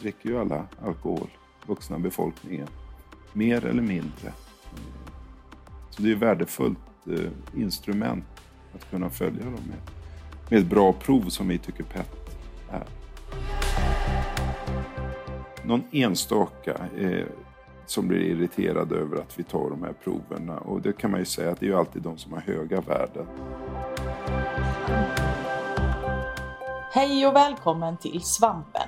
dricker ju alla alkohol, vuxna befolkningen. Mer eller mindre. Så det är ett värdefullt eh, instrument att kunna följa dem med. Med ett bra prov som vi tycker PET är. Någon enstaka eh, som blir irriterad över att vi tar de här proverna. Och det kan man ju säga att det är ju alltid de som har höga värden. Hej och välkommen till Svampen.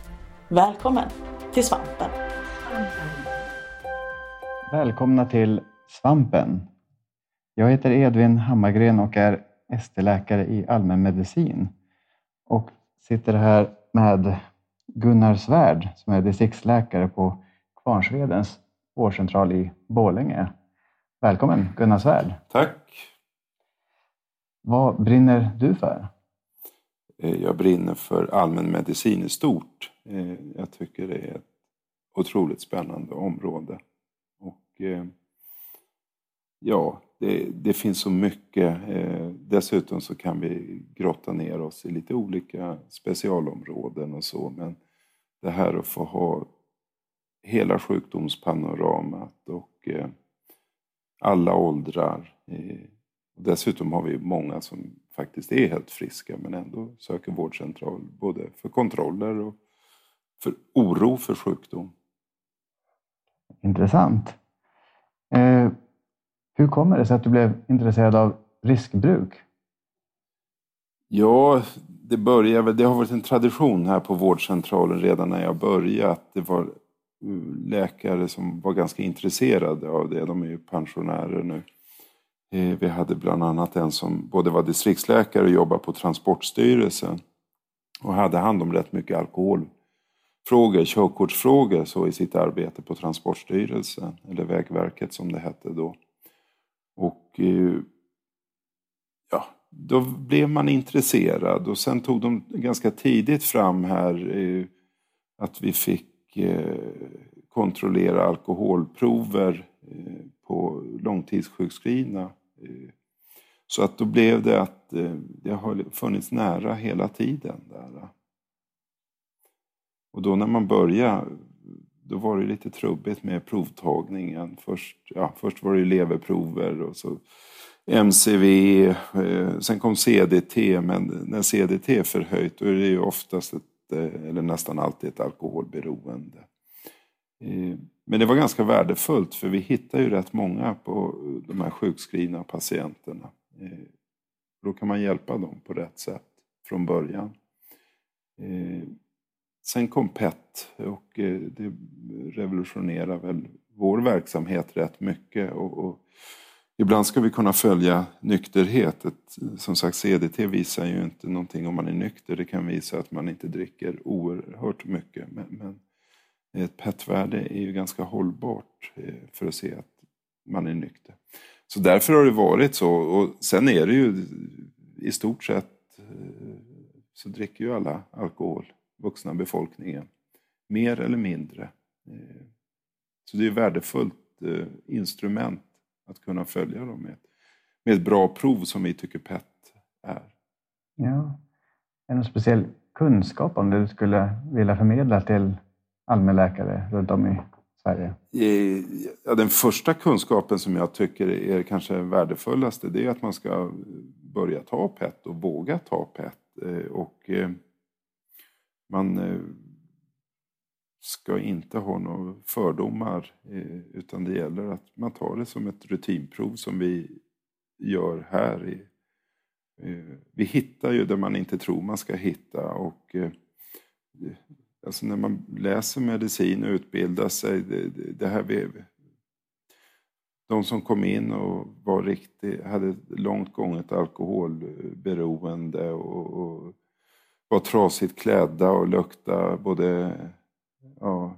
Välkommen till Svampen! Välkomna till Svampen. Jag heter Edvin Hammargren och är ST-läkare i allmänmedicin och sitter här med Gunnar Svärd som är distriktsläkare på Kvarnsvedens vårdcentral i Borlänge. Välkommen Gunnar Svärd! Tack! Vad brinner du för? Eh, jag brinner för allmänmedicin i stort. Eh, jag tycker det är ett otroligt spännande område. Och eh, ja, det, det finns så mycket. Dessutom så kan vi grotta ner oss i lite olika specialområden och så. Men det här att få ha hela sjukdomspanoramat och alla åldrar. Dessutom har vi många som faktiskt är helt friska men ändå söker vårdcentral både för kontroller och för oro för sjukdom. Intressant. Eh, hur kommer det sig att du blev intresserad av riskbruk? Ja, det började Det har varit en tradition här på vårdcentralen redan när jag började. Att det var läkare som var ganska intresserade av det. De är ju pensionärer nu. Eh, vi hade bland annat en som både var distriktsläkare och jobbade på Transportstyrelsen. Och hade hand om rätt mycket alkoholfrågor, körkortsfrågor så i sitt arbete på Transportstyrelsen, eller Vägverket som det hette då. Och eh, ja, då blev man intresserad. Och sen tog de ganska tidigt fram här eh, att vi fick kontrollera alkoholprover på långtidssjukskrivna. Eh, så att då blev det att eh, det har funnits nära hela tiden. Där. Och då när man började, då var det lite trubbigt med provtagningen. Först, ja, först var det leverprover och så MCV, eh, sen kom CDT, men när CDT är förhöjt då är det ju oftast ett, eller nästan alltid ett alkoholberoende. Eh, men det var ganska värdefullt för vi hittade ju rätt många på de här sjukskrivna patienterna. Eh, då kan man hjälpa dem på rätt sätt från början. Eh, sen kom PET och det revolutionerar väl vår verksamhet rätt mycket. Och, ibland ska vi kunna följa nykterhet. som sagt, CDT visar ju inte någonting om man är nykter. Det kan visa att man inte dricker oerhört mycket. men ett PET-värde är ju ganska hållbart eh, för att se att man är nykter. Så därför har det varit så. Och sen är det ju i stort sett eh, så dricker ju alla alkohol, vuxna befolkningen. Mer eller mindre. Eh, så det är ett värdefullt instrument att kunna följa dem med. Med ett bra prov som vi tycker PET är. Ja. Är det någon speciell kunskap om det du skulle vilja förmedla till allmänläkare runt om i Sverige? Ja, den första kunskapen som jag tycker är kanske värdefullaste det är att man ska börja ta PET och våga ta PET. Eh, och eh, man eh, ska inte ha några fördomar utan det gäller att man tar det som ett rutinprov som vi gör här. Vi hittar ju där man inte tror man ska hitta och Alltså när man läser medicin och utbildar sig, det, det här de som kom in och var riktigt, hade långt gånget alkoholberoende och, och var trasigt klädda och lukta både ja,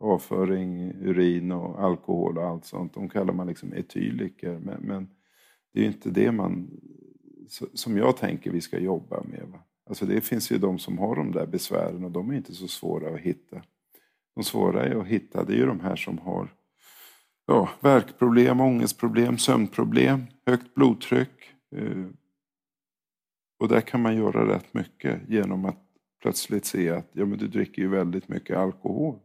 avföring, urin och alkohol och allt sånt. De kallar man liksom etyliker. Men, men det är ju inte det man, som jag tänker vi ska jobba med. Va? Alltså det finns ju de som har de där besvären och de är inte så svåra att hitta. De svåra är att hitta, det är ju de här som har ja, värkproblem, ångestproblem, sömnproblem, högt blodtryck. Eh, och där kan man göra rätt mycket genom att plötsligt se att ja, men du dricker ju väldigt mycket alkohol.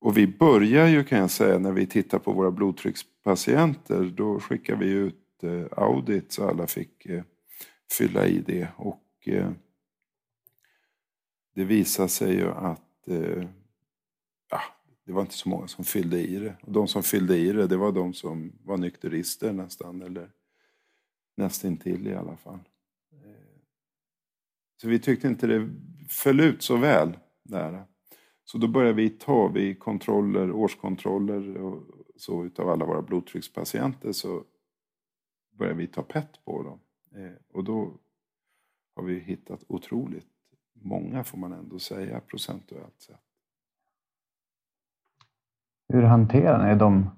Och vi börjar ju kan jag säga när vi tittar på våra blodtryckspatienter. Då skickar vi ut eh, audits audit så alla fick eh, fylla i det. Och eh, det visade sig ju att eh, ja, det var inte så många som fyllde i det. Och de som fyllde i det, det var de som var nykterister nästan. Eller nästintill i alla fall. Eh, så vi tyckte inte det föll ut så väl där. Så då började vi ta vid kontroller, årskontroller och så utav alla våra blodtryckspatienter så började vi ta PET på dem. Eh, och då har vi hittat otroligt många får man ändå säga procentuellt sett. Hur hanterar ni de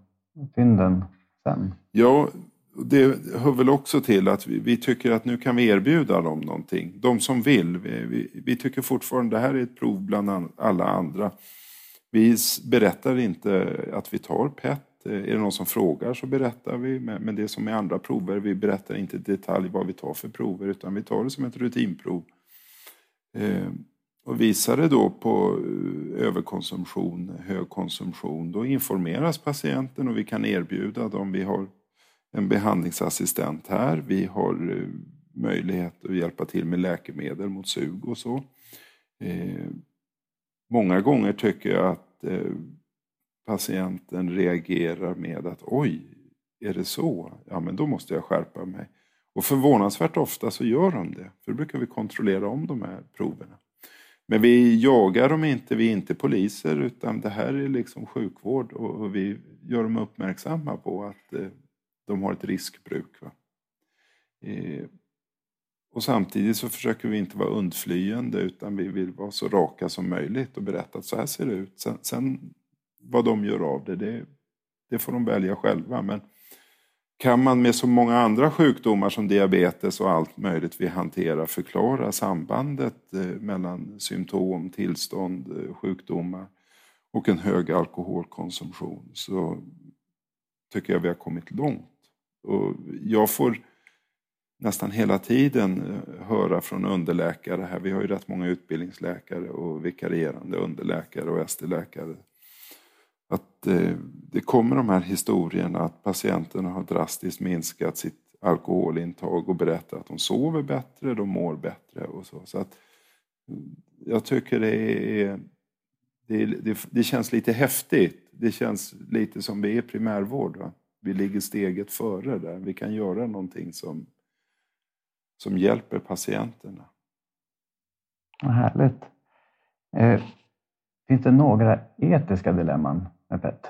fynden sen? Ja, det hör väl också till att vi, vi, tycker att nu kan vi erbjuda dem någonting. De som vill. Vi, vi, vi tycker fortfarande att det här är ett prov bland alla andra. Vi berättar inte att vi tar PET. Eh, är det någon som frågar så berättar vi. Men det är som med andra prover, vi berättar inte i detalj vad vi tar för prover utan vi tar det som ett rutinprov. Eh, och visar det då på eh, överkonsumtion, hög konsumtion, då informeras patienten och vi kan erbjuda dem. Vi har en behandlingsassistent här. Vi har möjlighet att hjälpa till med läkemedel mot sug och så. Många gånger tycker jag att patienten reagerar med att oj, är det så? Ja, men då måste jag skärpa mig. Och förvånansvärt ofta så gör de det, för då brukar vi kontrollera om de här proverna. Men vi jagar dem inte, vi är inte poliser, utan det här är liksom sjukvård och vi gör dem uppmärksamma på att eh, de har ett riskbruk. Eh, och samtidigt så försöker vi inte vara undflyende utan vi vill vara så raka som möjligt och berätta att så här ser det ut. Sen, sen vad de gör av det, det, det får de välja själva. Men kan man med så många andra sjukdomar som diabetes och allt möjligt vi hanterar förklara sambandet eh, mellan symptom, tillstånd, eh, sjukdomar och en hög alkoholkonsumtion så tycker jag vi har kommit långt. Och jag får nästan hela tiden eh, höra från underläkare här, vi har ju rätt många utbildningsläkare och vikarierande underläkare och ST-läkare, att eh, det kommer de här historierna att patienterna har drastiskt minskat sitt alkoholintag och berättar att de sover bättre, de mår bättre och så. så att, mm, jag tycker det är det, det, det, känns lite häftigt. Det känns lite som vi är primärvård. Va? vi ligger steget före där. Vi kan göra någonting som, som hjälper patienterna. Vad härligt. Eh, finns det några etiska dilemman med PET?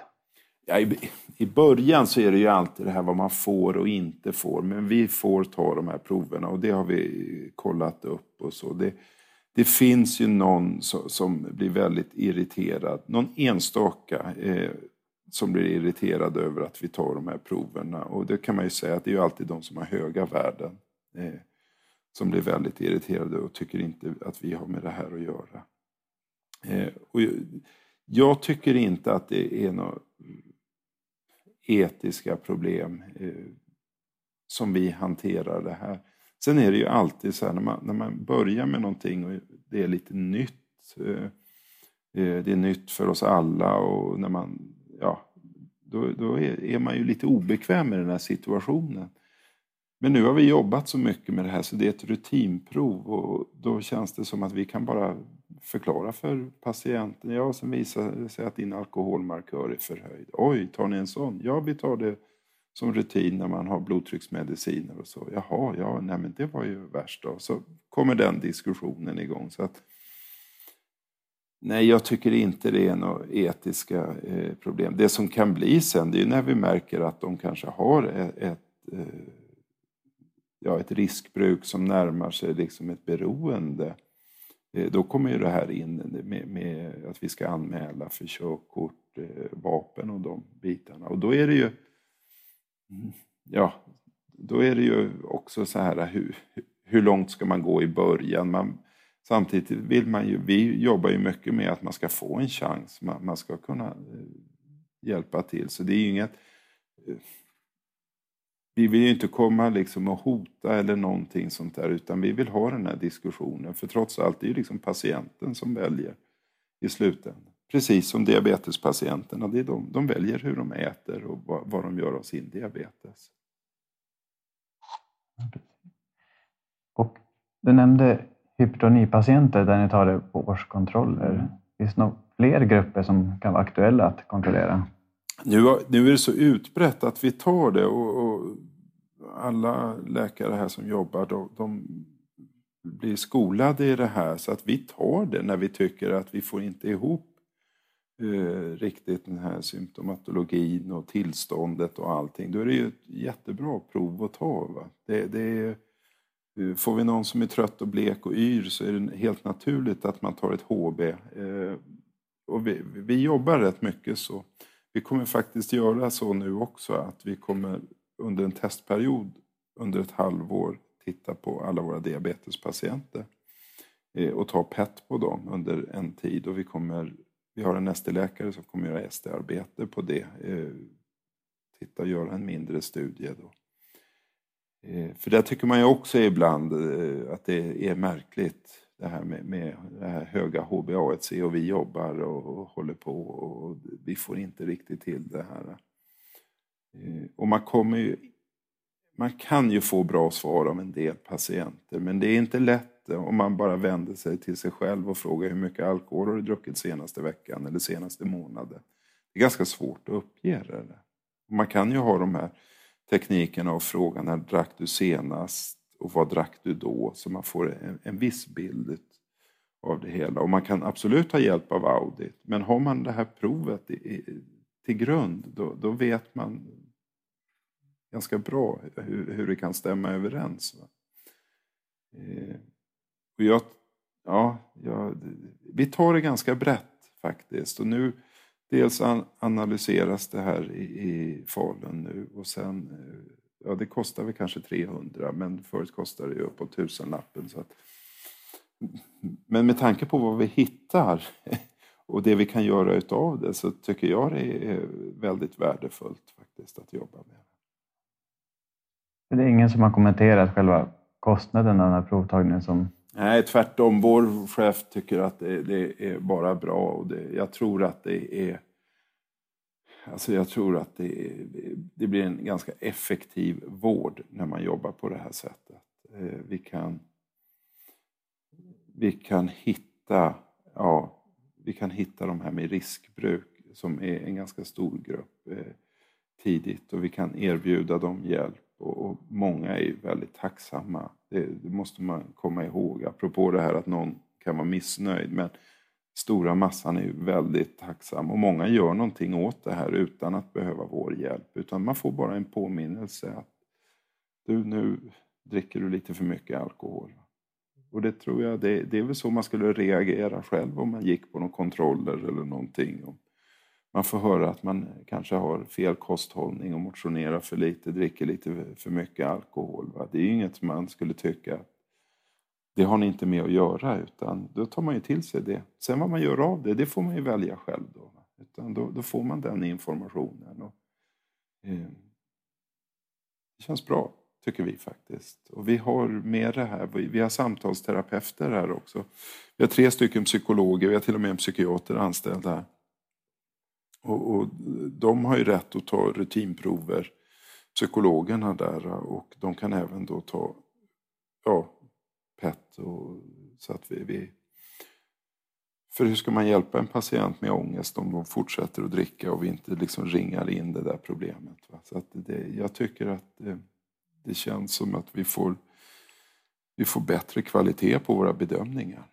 Ja, i, I början så är det ju alltid det här vad man får och inte får. Men vi får ta de här proverna och det har vi kollat upp och så. Det, det finns ju någon som, som blir väldigt irriterad. Någon enstaka eh, som blir irriterad över att vi tar de här proverna. Och det kan man ju säga att det är ju alltid de som har höga värden eh, som blir väldigt irriterade och tycker inte att vi har med det här att göra. Eh, och jag tycker inte att det är några etiska problem eh, som vi hanterar det här. Sen är det ju alltid så här när man, när man börjar med någonting och det är lite nytt. Eh, eh, det är nytt för oss alla och när man ja, då, då är, man ju lite obekväm i den här situationen. Men nu har vi jobbat så mycket med det här så det är ett rutinprov och då känns det som att vi kan bara förklara för patienten. Ja, sen visar det sig att din alkoholmarkör är förhöjd. Oj, tar ni en sån? Ja, vi tar det som rutin när man har blodtrycksmediciner och så. Jaha, ja, nej men det var ju värst då. Så kommer den diskussionen igång. Så att Nej, jag tycker inte det är några etiska eh, problem. Det som kan bli sen, det är när vi märker att de kanske har ett, ett, eh, ja, ett riskbruk som närmar sig liksom ett beroende. Eh, då kommer ju det här in med, med att vi ska anmäla för körkort, eh, vapen och de bitarna. Och då är det ju, mm, ja, då är det ju också så här hur, hur långt ska man gå i början? Man, samtidigt vill man ju, vi jobbar ju mycket med att man ska få en chans, man, man ska kunna eh, hjälpa till. Så det är ju inget vi vill ju inte komma liksom och hota eller någonting sånt där utan vi vill ha den här diskussionen. För trots allt det är ju liksom patienten som väljer i slutändan. Precis som diabetespatienterna, det är de, de väljer hur de äter och vad, vad de gör av sin diabetes. Och du nämnde hypertonipatienter där ni tar det på årskontroller. Finns det några fler grupper som kan vara aktuella att kontrollera? Nu, nu är det så utbrett att vi tar det och, och alla läkare här som jobbar de, de, blir skolade i det här så att vi tar det när vi tycker att vi får inte ihop eh, riktigt den här symptomatologin och tillståndet och allting. Då är det ju ett jättebra prov att ta. Va? Det, det är, eh, får vi någon som är trött och blek och yr så är det helt naturligt att man tar ett HB. Eh, och vi, vi jobbar rätt mycket så. Vi kommer faktiskt göra så nu också att vi kommer under en testperiod under ett halvår titta på alla våra diabetespatienter eh, och ta PET på dem under en tid. Och vi, kommer, vi har en ST-läkare som kommer göra ST-arbete på det. Eh, titta och göra en mindre studie. Då. Eh, för där tycker man ju också ibland att det är märkligt det här med, med det här höga HbA1c och vi jobbar och, och håller på och vi får inte riktigt till det här. Eh, och man kommer ju, man kan ju få bra svar av en del patienter men det är inte lätt om man bara vänder sig till sig själv och frågar hur mycket alkohol har du druckit senaste veckan eller senaste månaden. Det är ganska svårt att uppge det. Man kan ju ha de här teknikerna och fråga när drack du senast och vad drack du då? Så man får en, en viss bild av det hela. Och man kan absolut ha hjälp av audit. Men har man det här provet i, i, till grund då, då, vet man ganska bra hur, hur det kan stämma överens. Eh, och jag, ja, jag, vi tar det ganska brett faktiskt. Och nu dels an, analyseras det här i, i Falun nu och sen eh, ja, det kostar väl kanske 300 men förut kostade det ju uppåt tusenlappen. Så att, men med tanke på vad vi hittar och det vi kan göra utav det så tycker jag det är väldigt värdefullt faktiskt att jobba med. Det är ingen som har kommenterat själva kostnaden av den här provtagningen? Som... Nej, tvärtom. Vår chef tycker att det, det är bara bra och det, jag tror att det är Alltså jag tror att det, det, blir en ganska effektiv vård när man jobbar på det här sättet. Eh, vi kan, vi kan hitta ja, vi kan hitta de här med riskbruk som är en ganska stor grupp eh, tidigt och vi kan erbjuda dem hjälp och, många är väldigt tacksamma. Det, det, måste man komma ihåg apropå det här att någon kan vara missnöjd men stora massan är väldigt tacksam och många gör någonting åt det här utan att behöva vår hjälp utan man får bara en påminnelse att du nu dricker du lite för mycket alkohol. Och det tror jag, det, det är väl så man skulle reagera själv om man gick på några kontroller eller någonting. Man får höra att man kanske har fel kosthållning och motionerar för lite, dricker lite för mycket alkohol. Va? Det är inget man skulle tycka det har ni inte med att göra utan då tar man ju till sig det. Sen vad man gör av det, det får man ju välja själv då. Utan då, då får man den informationen. Och, eh, det känns bra tycker vi faktiskt. Och vi har med det här, vi har samtalsterapeuter här också. Vi har tre stycken psykologer, vi har till och med en psykiater anställd här. Och, och de har ju rätt att ta rutinprover, psykologerna där, och de kan även då ta ja, PET. Och, så att vi, vi, för hur ska man hjälpa en patient med ångest om de fortsätter att dricka och vi inte liksom ringar in det där problemet? Va? Så att det, jag tycker att det, det känns som att vi får, vi får bättre kvalitet på våra bedömningar.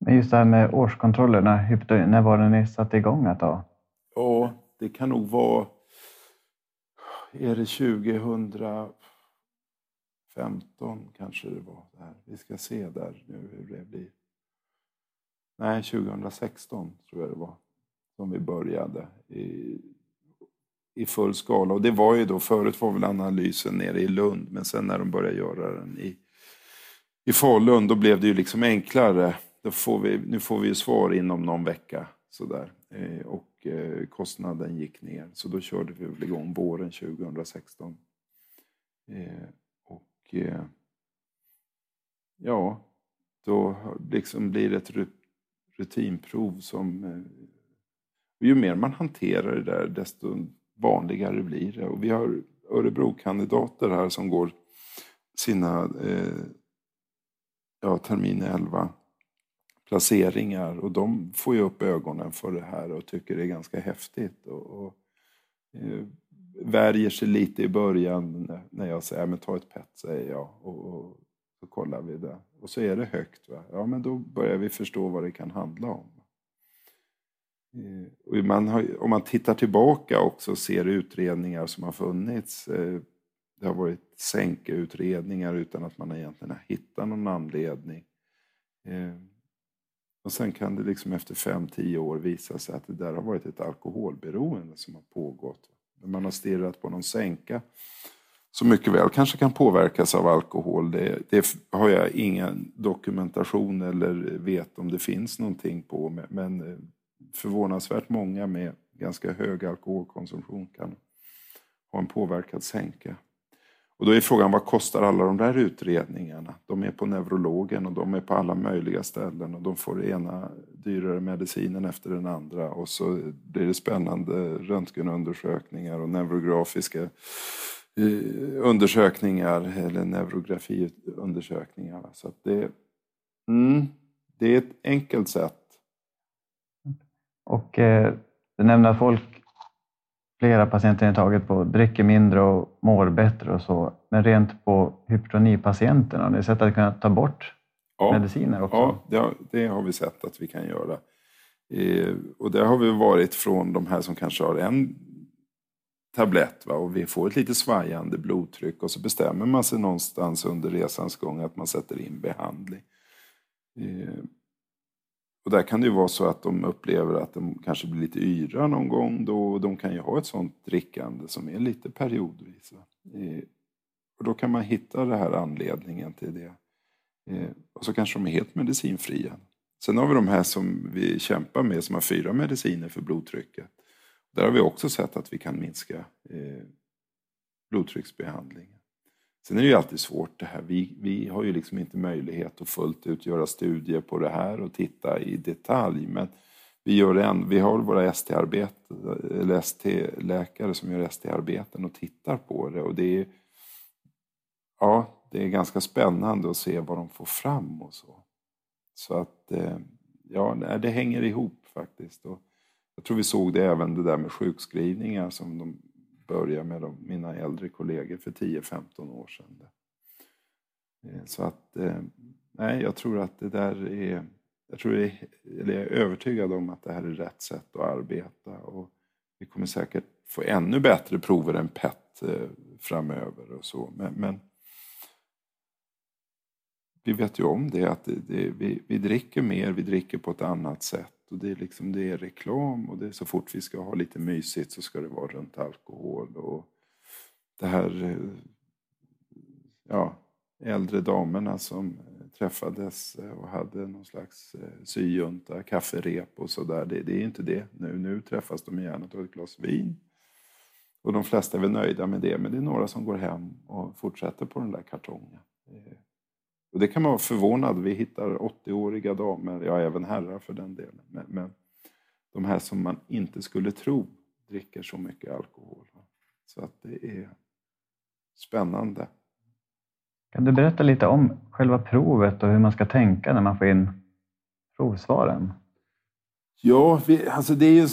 Men just det här med årskontrollerna, när var det ni satte igång att ta? Ja, det kan nog vara... Är det 2000 15 kanske det var. Där. Vi ska se där nu hur det blir. Nej, 2016 tror jag det var som vi började i, i full skala. Och det var ju då, förut var väl analysen nere i Lund, men sen när de började göra den i, i Falun, då blev det ju liksom enklare. Då får vi, nu får vi ju svar inom någon vecka. Sådär. Eh, och eh, kostnaden gick ner, så då körde vi väl igång våren 2016. Eh, Eh, ja, då liksom blir det ett rutinprov som... Eh, ju mer man hanterar det där, desto vanligare blir det. Och vi har Örebro-kandidater här som går sina eh, ja, termin 11 placeringar och de får ju upp ögonen för det här och tycker det är ganska häftigt. Och, och eh, värjer sig lite i början när jag säger men ta ett PET, säger jag. Och, och, så kollar vi det. Och så är det högt. Va? Ja, men då börjar vi förstå vad det kan handla om. Eh, och man har, om man tittar tillbaka också och ser utredningar som har funnits. Eh, det har varit sänkeutredningar utan att man egentligen har hittat någon anledning. Eh, och sen kan det liksom efter fem tio år visa sig att det där har varit ett alkoholberoende som har pågått när man har stirrat på någon sänka som mycket väl kanske kan påverkas av alkohol. Det, det, har jag ingen dokumentation eller vet om det finns någonting på. Men eh, förvånansvärt många med ganska hög alkoholkonsumtion kan ha en påverkad sänka. Och då är frågan vad kostar alla de där utredningarna? De är på neurologen och de är på alla möjliga ställen och de får det ena dyrare medicinen efter den andra och så blir det spännande röntgenundersökningar och neurografiska eh, undersökningar eller neurografiundersökningar. Så det, mm, det är ett enkelt sätt. Och eh, du nämnde att folk flera patienter i taget på dricker mindre och mår bättre och så. Men rent på hypertonipatienterna, har ni sett att kunna ta bort ja, mediciner också? Ja, det har, det har, vi sett att vi kan göra. Eh, och det har vi varit från de här som kanske har en tablett va? och vi får ett lite svajande blodtryck och så bestämmer man sig någonstans under resans gång att man sätter in behandling. Eh, och där kan det ju vara så att de upplever att de kanske blir lite yra någon gång då. De kan ju ha ett sånt drickande som är lite periodvis. Eh, och då kan man hitta den här anledningen till det. Eh, och så kanske de är helt medicinfria. Sen har vi de här som vi kämpar med som har fyra mediciner för blodtrycket. Där har vi också sett att vi kan minska eh, blodtrycksbehandling. Sen är det ju alltid svårt det här. Vi, vi har ju liksom inte möjlighet att fullt ut göra studier på det här och titta i detalj. Men vi, gör en, vi har våra ST-läkare som gör ST-arbeten och tittar på det. Och det är, ja, det är ganska spännande att se vad de får fram och så. Så att, eh, ja, det hänger ihop faktiskt. Och jag tror vi såg det även det där med sjukskrivningar som de börja med de, mina äldre kollegor för 10-15 år sedan. Eh, så att, eh, nej, jag tror att det där är, jag tror det är, eller jag är övertygad om att det här är rätt sätt att arbeta och vi kommer säkert få ännu bättre prover än PET eh, framöver och så. Men, men vi vet ju om det, att det, det, vi, vi dricker mer, vi dricker på ett annat sätt sätt. Och det, är liksom, det är reklam och det är så fort vi ska ha lite mysigt så ska det vara runt alkohol. Och det här eh, ja, äldre damerna som träffades och hade någon slags eh, syjunta, kafferep och sådär. Det, det är inte det nu. Nu träffas de gärna och tar ett glas vin. Och de flesta är väl nöjda med det, men det är några som går hem och fortsätter på den där kartongen. Eh, och det kan man vara förvånad. Vi hittar 80-åriga damer, ja även herrar för den delen. Men, men, de här som man inte skulle tro dricker så mycket alkohol. Så att det är spännande. Kan du berätta lite om själva provet och hur man ska tänka när man får in provsvaren? Ja, vi, alltså det är ju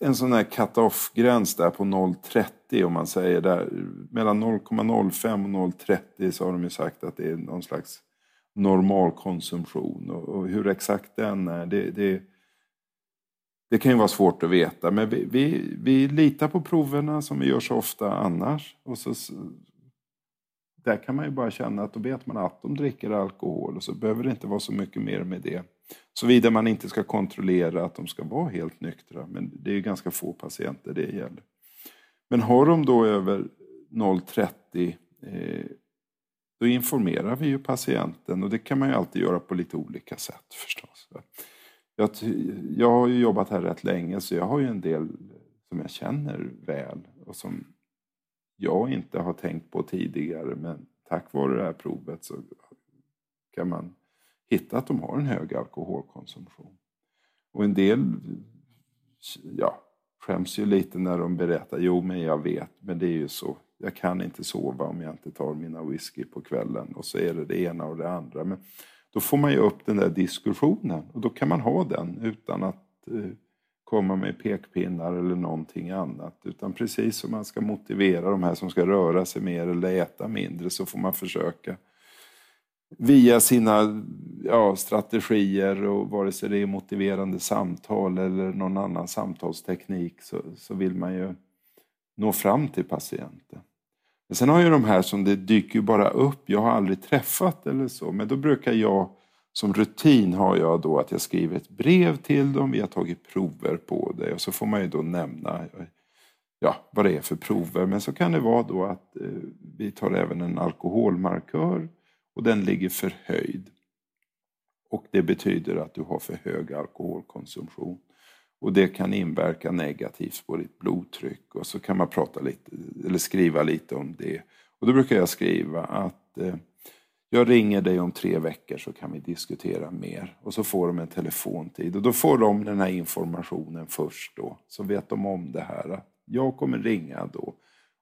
en sån här cut-off-gräns där på 0,30 om man säger där. Mellan 0,05 och 0,30 så har de ju sagt att det är någon slags normalkonsumtion. Och, och hur exakt den är, det, det, det, kan ju vara svårt att veta. Men vi, vi, vi litar på proverna som vi gör så ofta annars. Och så där kan man ju bara känna att då vet man att de dricker alkohol och så behöver det inte vara så mycket mer med det. Såvida man inte ska kontrollera att de ska vara helt nyktra, men det är ju ganska få patienter det gäller. Men har de då över 0,30 eh, då informerar vi ju patienten och det kan man ju alltid göra på lite olika sätt förstås. Jag, jag har ju jobbat här rätt länge så jag har ju en del som jag känner väl och som jag inte har tänkt på tidigare men tack vare det här provet så kan man hitta att de har en hög alkoholkonsumtion. Och en del ja, skäms ju lite när de berättar, jo men jag vet, men det är ju så. Jag kan inte sova om jag inte tar mina whisky på kvällen och så är det det ena och det andra. Men då får man ju upp den där diskussionen och då kan man ha den utan att eh, komma med pekpinnar eller någonting annat. Utan precis som man ska motivera de här som ska röra sig mer eller äta mindre så får man försöka via sina ja, strategier och vare sig det är motiverande samtal eller någon annan samtalsteknik så, så vill man ju nå fram till patienten. Men sen har ju de här som det dyker ju bara upp, jag har aldrig träffat eller så, men då brukar jag som rutin har jag då att jag skriver ett brev till dem, vi har tagit prover på det och så får man ju då nämna ja, vad det är för prover. Men så kan det vara då att eh, vi tar även en alkoholmarkör och den ligger förhöjd. Och det betyder att du har för hög alkoholkonsumtion. Och det kan inverka negativt på ditt blodtryck och så kan man prata lite, eller skriva lite om det. Och då brukar jag skriva att eh, jag ringer dig om tre veckor så kan vi diskutera mer. Och så får de en telefontid och då får de den här informationen först då. Så vet de om det här. Jag kommer ringa då.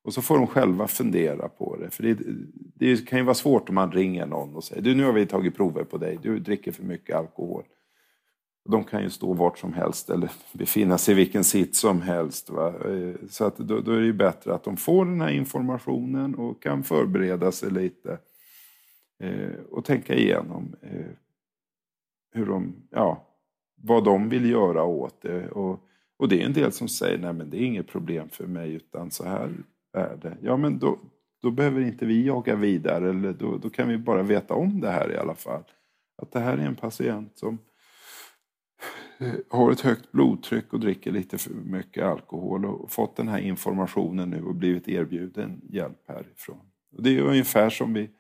Och så får de själva fundera på det. För det, det, kan ju vara svårt om man ringer någon och säger du nu har vi tagit prover på dig, du dricker för mycket alkohol. De kan ju stå vart som helst eller befinna sig i vilken sitt som helst. Va? Eh, så att då, då är det ju bättre att de får den här informationen och kan förbereda sig lite. Eh, och tänka igenom eh, hur de, ja, vad de vill göra åt det. Och, och det är en del som säger nej men det är inget problem för mig utan så här värde. Ja men då, då behöver inte vi jaga vidare eller då, då kan vi bara veta om det här i alla fall. Att det här är en patient som har ett högt blodtryck och dricker lite för mycket alkohol och fått den här informationen nu och blivit erbjuden hjälp härifrån. Och det är ungefär som vi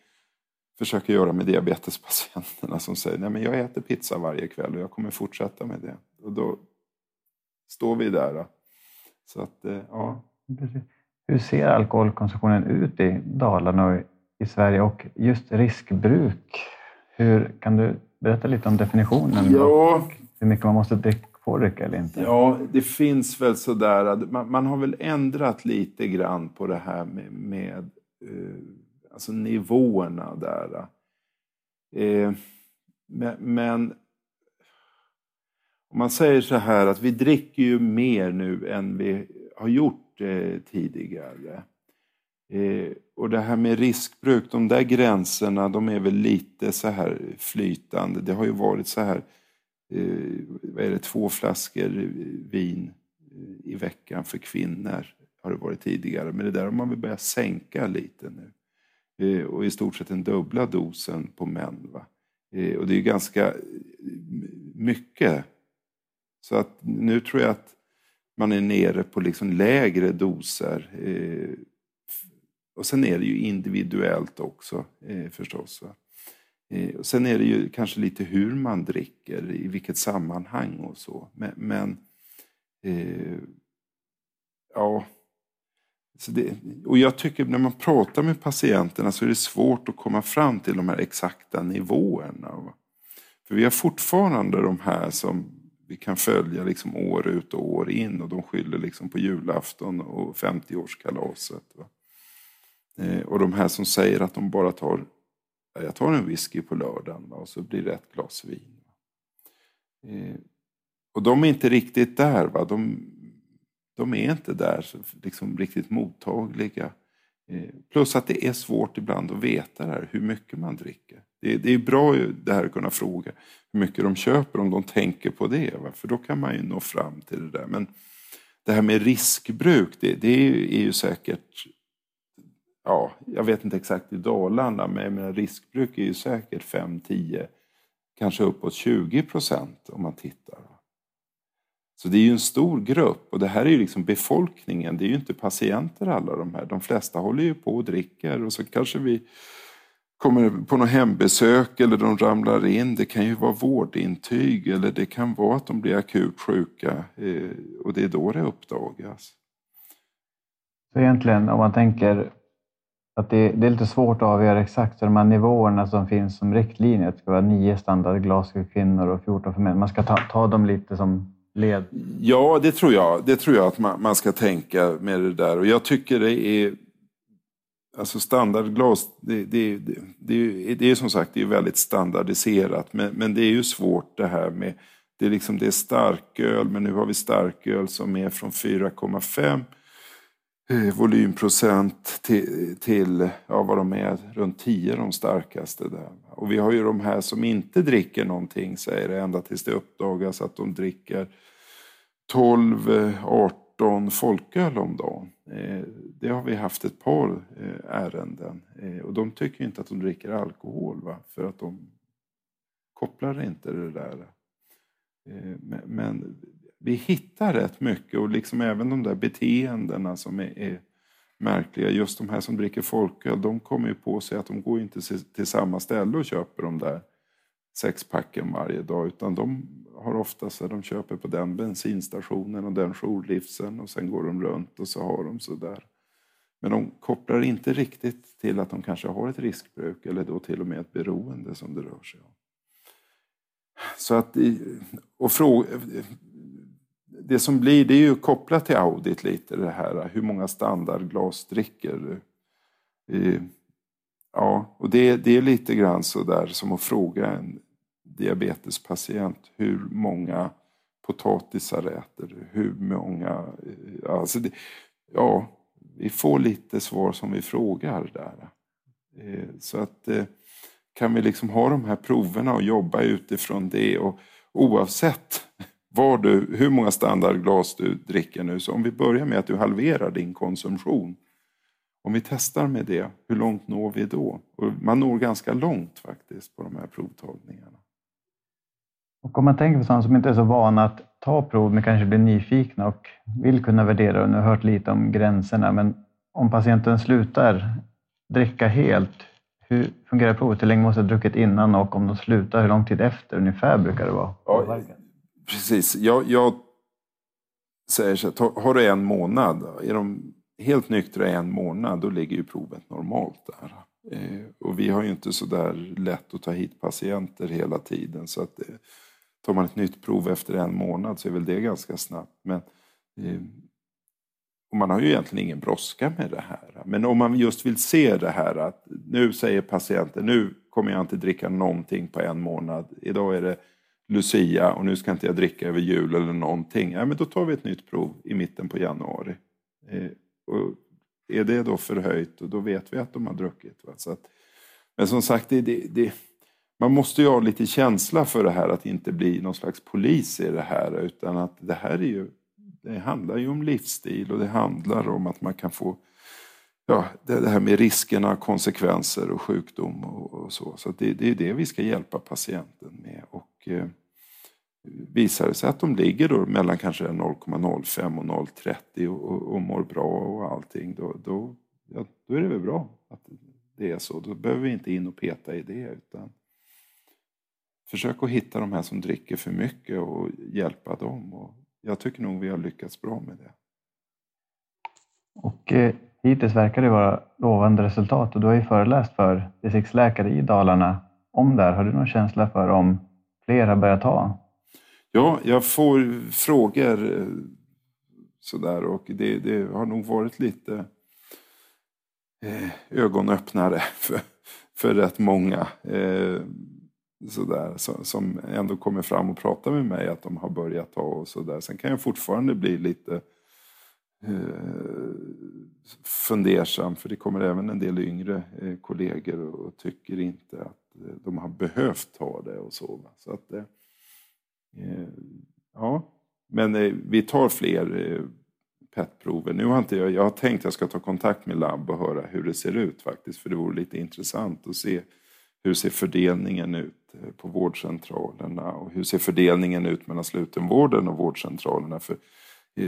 försöker göra med diabetespatienterna som säger nej men jag äter pizza varje kväll och jag kommer fortsätta med det. Och då står vi där. Så att, eh, ja. Precis. Hur ser alkoholkonsumtionen ut i Dalarna och i Sverige och just riskbruk? Hur, kan du berätta lite om definitionen? Ja. Hur mycket man måste dricka, få dricka eller inte? Ja, det finns väl sådär. Man, man har väl ändrat lite grann på det här med, med uh, alltså nivåerna där. Uh, men, men om man säger så här att vi dricker ju mer nu än vi har gjort eh, tidigare. Eh, och det här med riskbruk, de där gränserna de är väl lite så här flytande. Det har ju varit så här, eh, vad är det, två flaskor vin eh, i veckan för kvinnor har det varit tidigare. Men det där har man väl börjat sänka lite nu. Eh, och i stort sett den dubbla dosen på män. Va? Eh, och det är ju ganska eh, mycket. Så att nu tror jag att man är nere på liksom lägre doser. Eh, och sen är det ju individuellt också eh, förstås. Eh, och sen är det ju kanske lite hur man dricker, i vilket sammanhang och så. Men, men eh, ja. Så det, och jag tycker när man pratar med patienterna så är det svårt att komma fram till de här exakta nivåerna. För vi har fortfarande de här som vi kan följa liksom år ut och år in och de skyller liksom på julafton och 50-årskalaset. Eh, och de här som säger att de bara tar, jag tar en whisky på lördagen va? och så blir det ett glas vin. Eh, och de är inte riktigt där. Va? De, de är inte där liksom riktigt mottagliga. Eh, plus att det är svårt ibland att veta här, hur mycket man dricker. Det, det är bra det här att kunna fråga hur mycket de köper om de tänker på det. Va? För då kan man ju nå fram till det där. Men det här med riskbruk, det, det är, ju, är ju säkert ja, jag vet inte exakt i Dalarna, men menar, riskbruk är ju säkert 5, 10, kanske uppåt 20 procent om man tittar. Så det är ju en stor grupp och det här är ju liksom befolkningen, det är ju inte patienter alla de här. De flesta håller ju på och dricker och så kanske vi kommer på något hembesök eller de ramlar in. Det kan ju vara vårdintyg eller det kan vara att de blir akut sjuka eh, och det är då det uppdagas. Så egentligen om man tänker att det, det, är lite svårt att avgöra exakt så de här nivåerna som finns som riktlinjer. Det ska vara nio standardglas för kvinnor och 14 för män. Man ska ta, ta dem lite som led. Ja, det tror jag. Det tror jag att man, man ska tänka med det där. Och jag tycker det är Alltså standardglas, det, det, det, det, det är som sagt det är väldigt standardiserat. Men, men det är ju svårt det här med, det är, liksom, det är starköl, men nu har vi starköl som är från 4,5 eh, volymprocent till, till ja, vad de är, runt 10 de starkaste. Där. Och vi har ju de här som inte dricker någonting, säger det, ända tills det uppdagas att de dricker 12, 18 eh, folköl om dagen. Eh, det har vi haft ett par eh, ärenden eh, och de tycker inte att de dricker alkohol va? för att de kopplar inte det där. Men vi hittar rätt mycket och liksom även de där beteendena som är, är märkliga. Just de här som dricker folköl, de kommer ju på sig att de går inte till samma ställe och köper de där sexpacken varje dag utan de har ofta så de köper på den bensinstationen och den jourlivsen och sen går de runt och så har de sådär. Men de kopplar inte riktigt till att de kanske har ett riskbruk eller då till och med ett beroende som det rör sig om. Så att, och fråga, det som blir, det är ju kopplat till audit lite det här, hur många standardglas dricker du? Eh, ja, och det, det är lite grann så där som att fråga en diabetespatient hur många potatisar äter du? Hur många... Eh, alltså det, ja, vi får lite svar som vi frågar där. Eh, så att eh, kan vi liksom ha de här proverna och jobba utifrån det och oavsett var du, hur många standardglas du dricker nu, så om vi börjar med att du halverar din konsumtion om vi testar med det, hur långt når vi då? Och man når ganska långt faktiskt på de här provtagningarna. Och om man tänker på sådana som inte är så vana att ta prov men kanske blir nyfikna och vill kunna värdera och nu har hört lite om gränserna. Men om patienten slutar dricka helt, hur fungerar provet? Hur länge måste ha druckit innan och om de slutar, hur lång tid efter ungefär brukar det vara? Ja, precis. Jag, jag säger så här, har du en månad, är de helt nyktra i en månad, då ligger ju provet normalt där. Eh, och vi har ju inte så där lätt att ta hit patienter hela tiden. Så att, eh, tar man ett nytt prov efter en månad så är väl det ganska snabbt. Men, eh, och man har ju egentligen ingen brådska med det här. Men om man just vill se det här att nu säger patienten nu kommer jag inte dricka någonting på en månad. Idag är det Lucia och nu ska inte jag dricka över jul eller någonting. Ja, men då tar vi ett nytt prov i mitten på januari. Eh, och är det då förhöjt, då vet vi att de har druckit. Va? Så att, men som sagt, det, det, det, man måste ju ha lite känsla för det här att inte bli någon slags polis i det här. Utan att det här är ju, det handlar ju om livsstil och det handlar om att man kan få ja, det här med riskerna, konsekvenser och sjukdom och, och så. Så det, det, är det vi ska hjälpa patienten med. Och, eh, Visar det sig att de ligger då mellan kanske 0,05 och 0,30 och, och, och mår bra och allting, då, då, ja, då är det väl bra att det är så. Då behöver vi inte in och peta i det. utan Försök att hitta de här som dricker för mycket och hjälpa dem. Och jag tycker nog vi har lyckats bra med det. Och eh, hittills verkar det vara lovande resultat och du har ju föreläst för distriktsläkare i Dalarna om det här. Har du någon känsla för om fler har börjat ta Ja, jag får frågor eh, sådär och det, det har nog varit lite eh, ögonöppnare för, för rätt många. Eh, sådär, så, som ändå kommer fram och pratar med mig att de har börjat ta och sådär. Sen kan jag fortfarande bli lite eh, fundersam för det kommer även en del yngre eh, kollegor och, och, tycker inte att eh, de har behövt ta det och så. så att, eh, eh, Ja, men eh, vi tar fler PET-prover. Nu har inte jag, jag har tänkt att jag ska ta kontakt med labb och höra hur det ser ut faktiskt. För det vore lite intressant att se hur ser fördelningen ut Eh, på vårdcentralerna och hur ser fördelningen ut mellan slutenvården och vårdcentralerna. För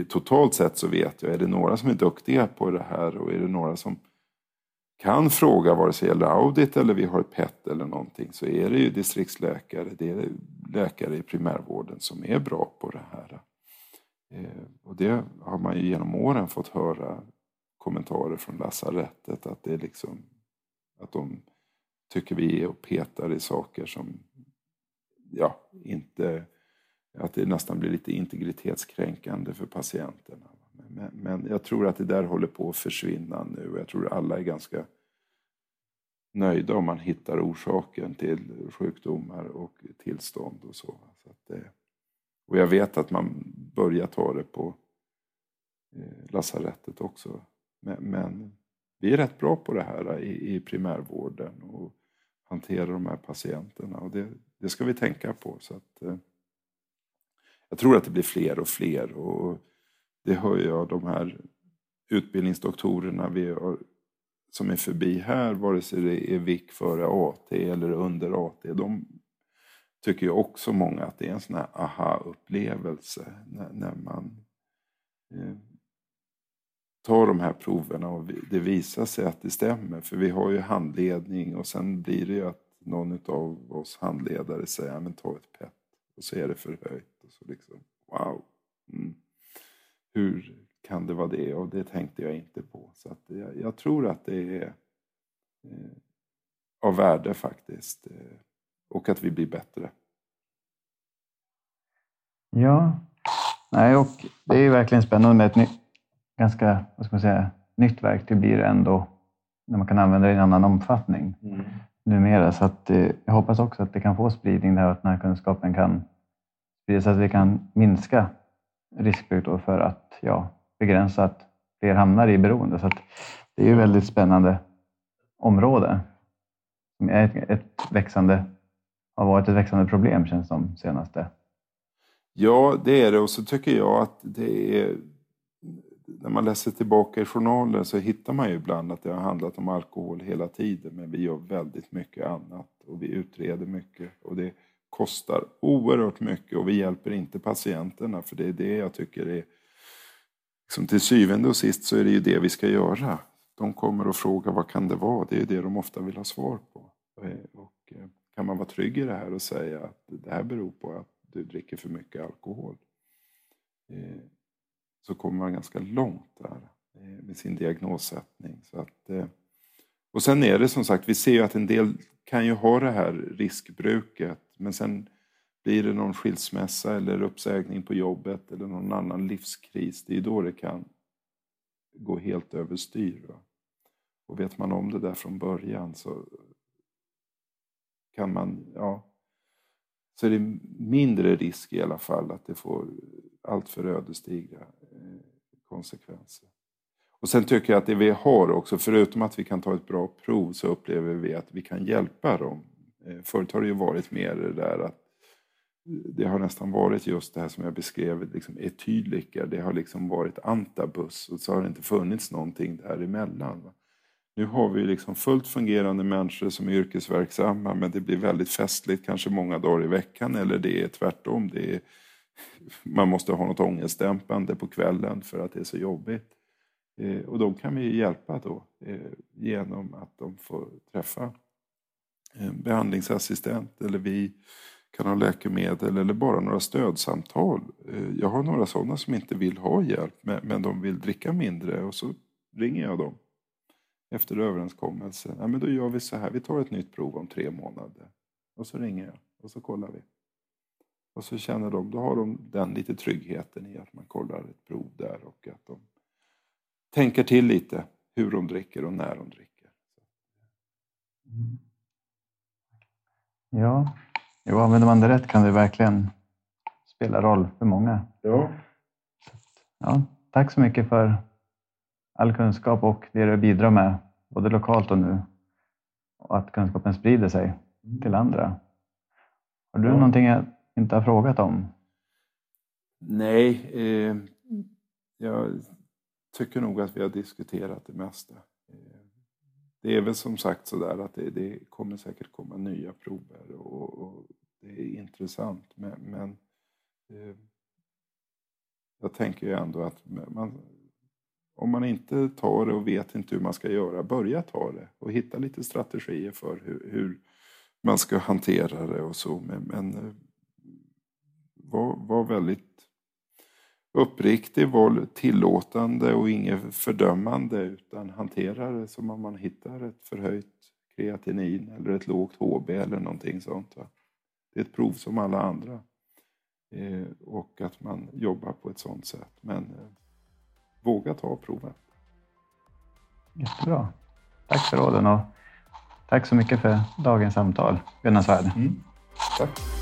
totalt sett så vet jag, är det några som är duktiga på det här och är det några som kan fråga vare sig det gäller audit eller vi har ett PET eller någonting så är det ju distriktsläkare, det är läkare i primärvården som är bra på det här. Eh, och det har man ju genom åren fått höra kommentarer från lasarettet att det är liksom att de tycker vi är och petar i saker som ja, inte att det nästan blir lite integritetskränkande för patienterna. Men, men jag tror att det där håller på att försvinna nu och jag tror alla är ganska nöjda om man hittar orsaken till sjukdomar och tillstånd och så. så det, eh, och jag vet att man börjar ta det på eh, lasarettet också. Men, men, vi är rätt bra på det här i, i primärvården och hantera de här patienterna och det, det ska vi tänka på. Så att, eh, jag tror att det blir fler och fler och det hör jag de här utbildningsdoktorerna vi har, som är förbi här, vare sig det är VIK före AT eller under AT, de tycker ju också många att det är en sån här aha-upplevelse när, när, man eh, tar de här proverna och det visar sig att det stämmer. För vi har ju handledning och sen blir det ju att någon av oss handledare säger men ta ett PET och så är det förhöjt. Och så liksom, wow. Mm. Hur kan det vara det? Och det tänkte jag inte på. Så att jag, jag tror att det är eh, av värde faktiskt. Eh, och att vi blir bättre. Ja, Nej, och det är verkligen spännande med ett nytt ganska vad ska man säga, nytt verktyg blir det ändå när man kan använda det i en annan omfattning mm. numera. Så att, eh, jag hoppas också att det kan få spridning där och att den här kunskapen kan spridas så att vi kan minska riskbruk för att ja, begränsa att fler hamnar i beroende. Så det är ju väldigt spännande område. Som är ett, ett växande, har varit ett växande problem känns som senaste. Ja, det är det. Och så tycker jag att det är... När man läser tillbaka i journalen så hittar man ju ibland att det har handlat om alkohol hela tiden. Men vi gör väldigt mycket annat och vi utreder mycket. Och det kostar oerhört mycket och vi hjälper inte patienterna. För det är det jag tycker är liksom till syvende och sist så är det ju det vi ska göra. De kommer och frågar vad kan det vara? Det är det de ofta vill ha svar på. Eh, och eh, kan man vara trygg i det här och säga att det här beror på att du dricker för mycket alkohol. Eh, så kommer man ganska långt där eh, med sin diagnossättning. Så att, eh, och sen är det som sagt, vi ser ju att en del kan ju ha det här riskbruket men sen blir det någon skilsmässa eller uppsägning på jobbet eller någon annan livskris, det är då det kan gå helt överstyr. Va? Och vet man om det där från början så kan man, ja, så är det mindre risk i alla fall att det får alltför ödesdigra konsekvenser. Och sen tycker jag att det vi har också, förutom att vi kan ta ett bra prov, så upplever vi att vi kan hjälpa dem. Eh, förut har det ju varit mer det där att eh, det har nästan varit just det här som jag beskrev, liksom etydliker. Det har liksom varit antabus och så har det inte funnits någonting däremellan. Nu har vi liksom fullt fungerande människor som är yrkesverksamma men det blir väldigt festligt kanske många dagar i veckan eller det är tvärtom. Det är, man måste ha något ångestdämpande på kvällen för att det är så jobbigt. Eh, och de kan vi hjälpa då eh, genom att de får träffa en behandlingsassistent eller vi kan ha läkemedel eller bara några stödsamtal. Jag har några sådana som inte vill ha hjälp men de vill dricka mindre och så ringer jag dem efter överenskommelse. Ja, men då gör vi så här, vi tar ett nytt prov om tre månader. Och så ringer jag och så kollar vi. Och så känner de, då har de den lite tryggheten i att man kollar ett prov där och att de tänker till lite hur de dricker och när de dricker. Mm. Ja, Jo, använder man det rätt kan det verkligen spela roll för många. Ja. Ja, tack så mycket för all kunskap och det du bidrar med, både lokalt och nu. Och att kunskapen sprider sig till andra. Har du ja. någonting jag inte har frågat om? Nej, eh, jag tycker nog att vi har diskuterat det mesta. Eh, det är väl som sagt så där att det, det kommer säkert komma nya prover och, och det är intressant. Men, men eh, jag tänker ju ändå att man, om man inte tar det och vet inte hur man ska göra, börja ta det och hitta lite strategier för hur, hur man ska hantera det och så. Men, men eh, var, var väldigt uppriktig, var tillåtande och inget fördömande utan hantera det som om man hittar ett förhöjt kreatinin eller ett lågt HB eller någonting sånt. Va? Det är ett prov som alla andra. Eh, och att man jobbar på ett sånt sätt. Men eh, våga ta provet. Jättebra. Tack för råden och tack så mycket för dagens samtal, Gunnar Svärd. Mm. Tack.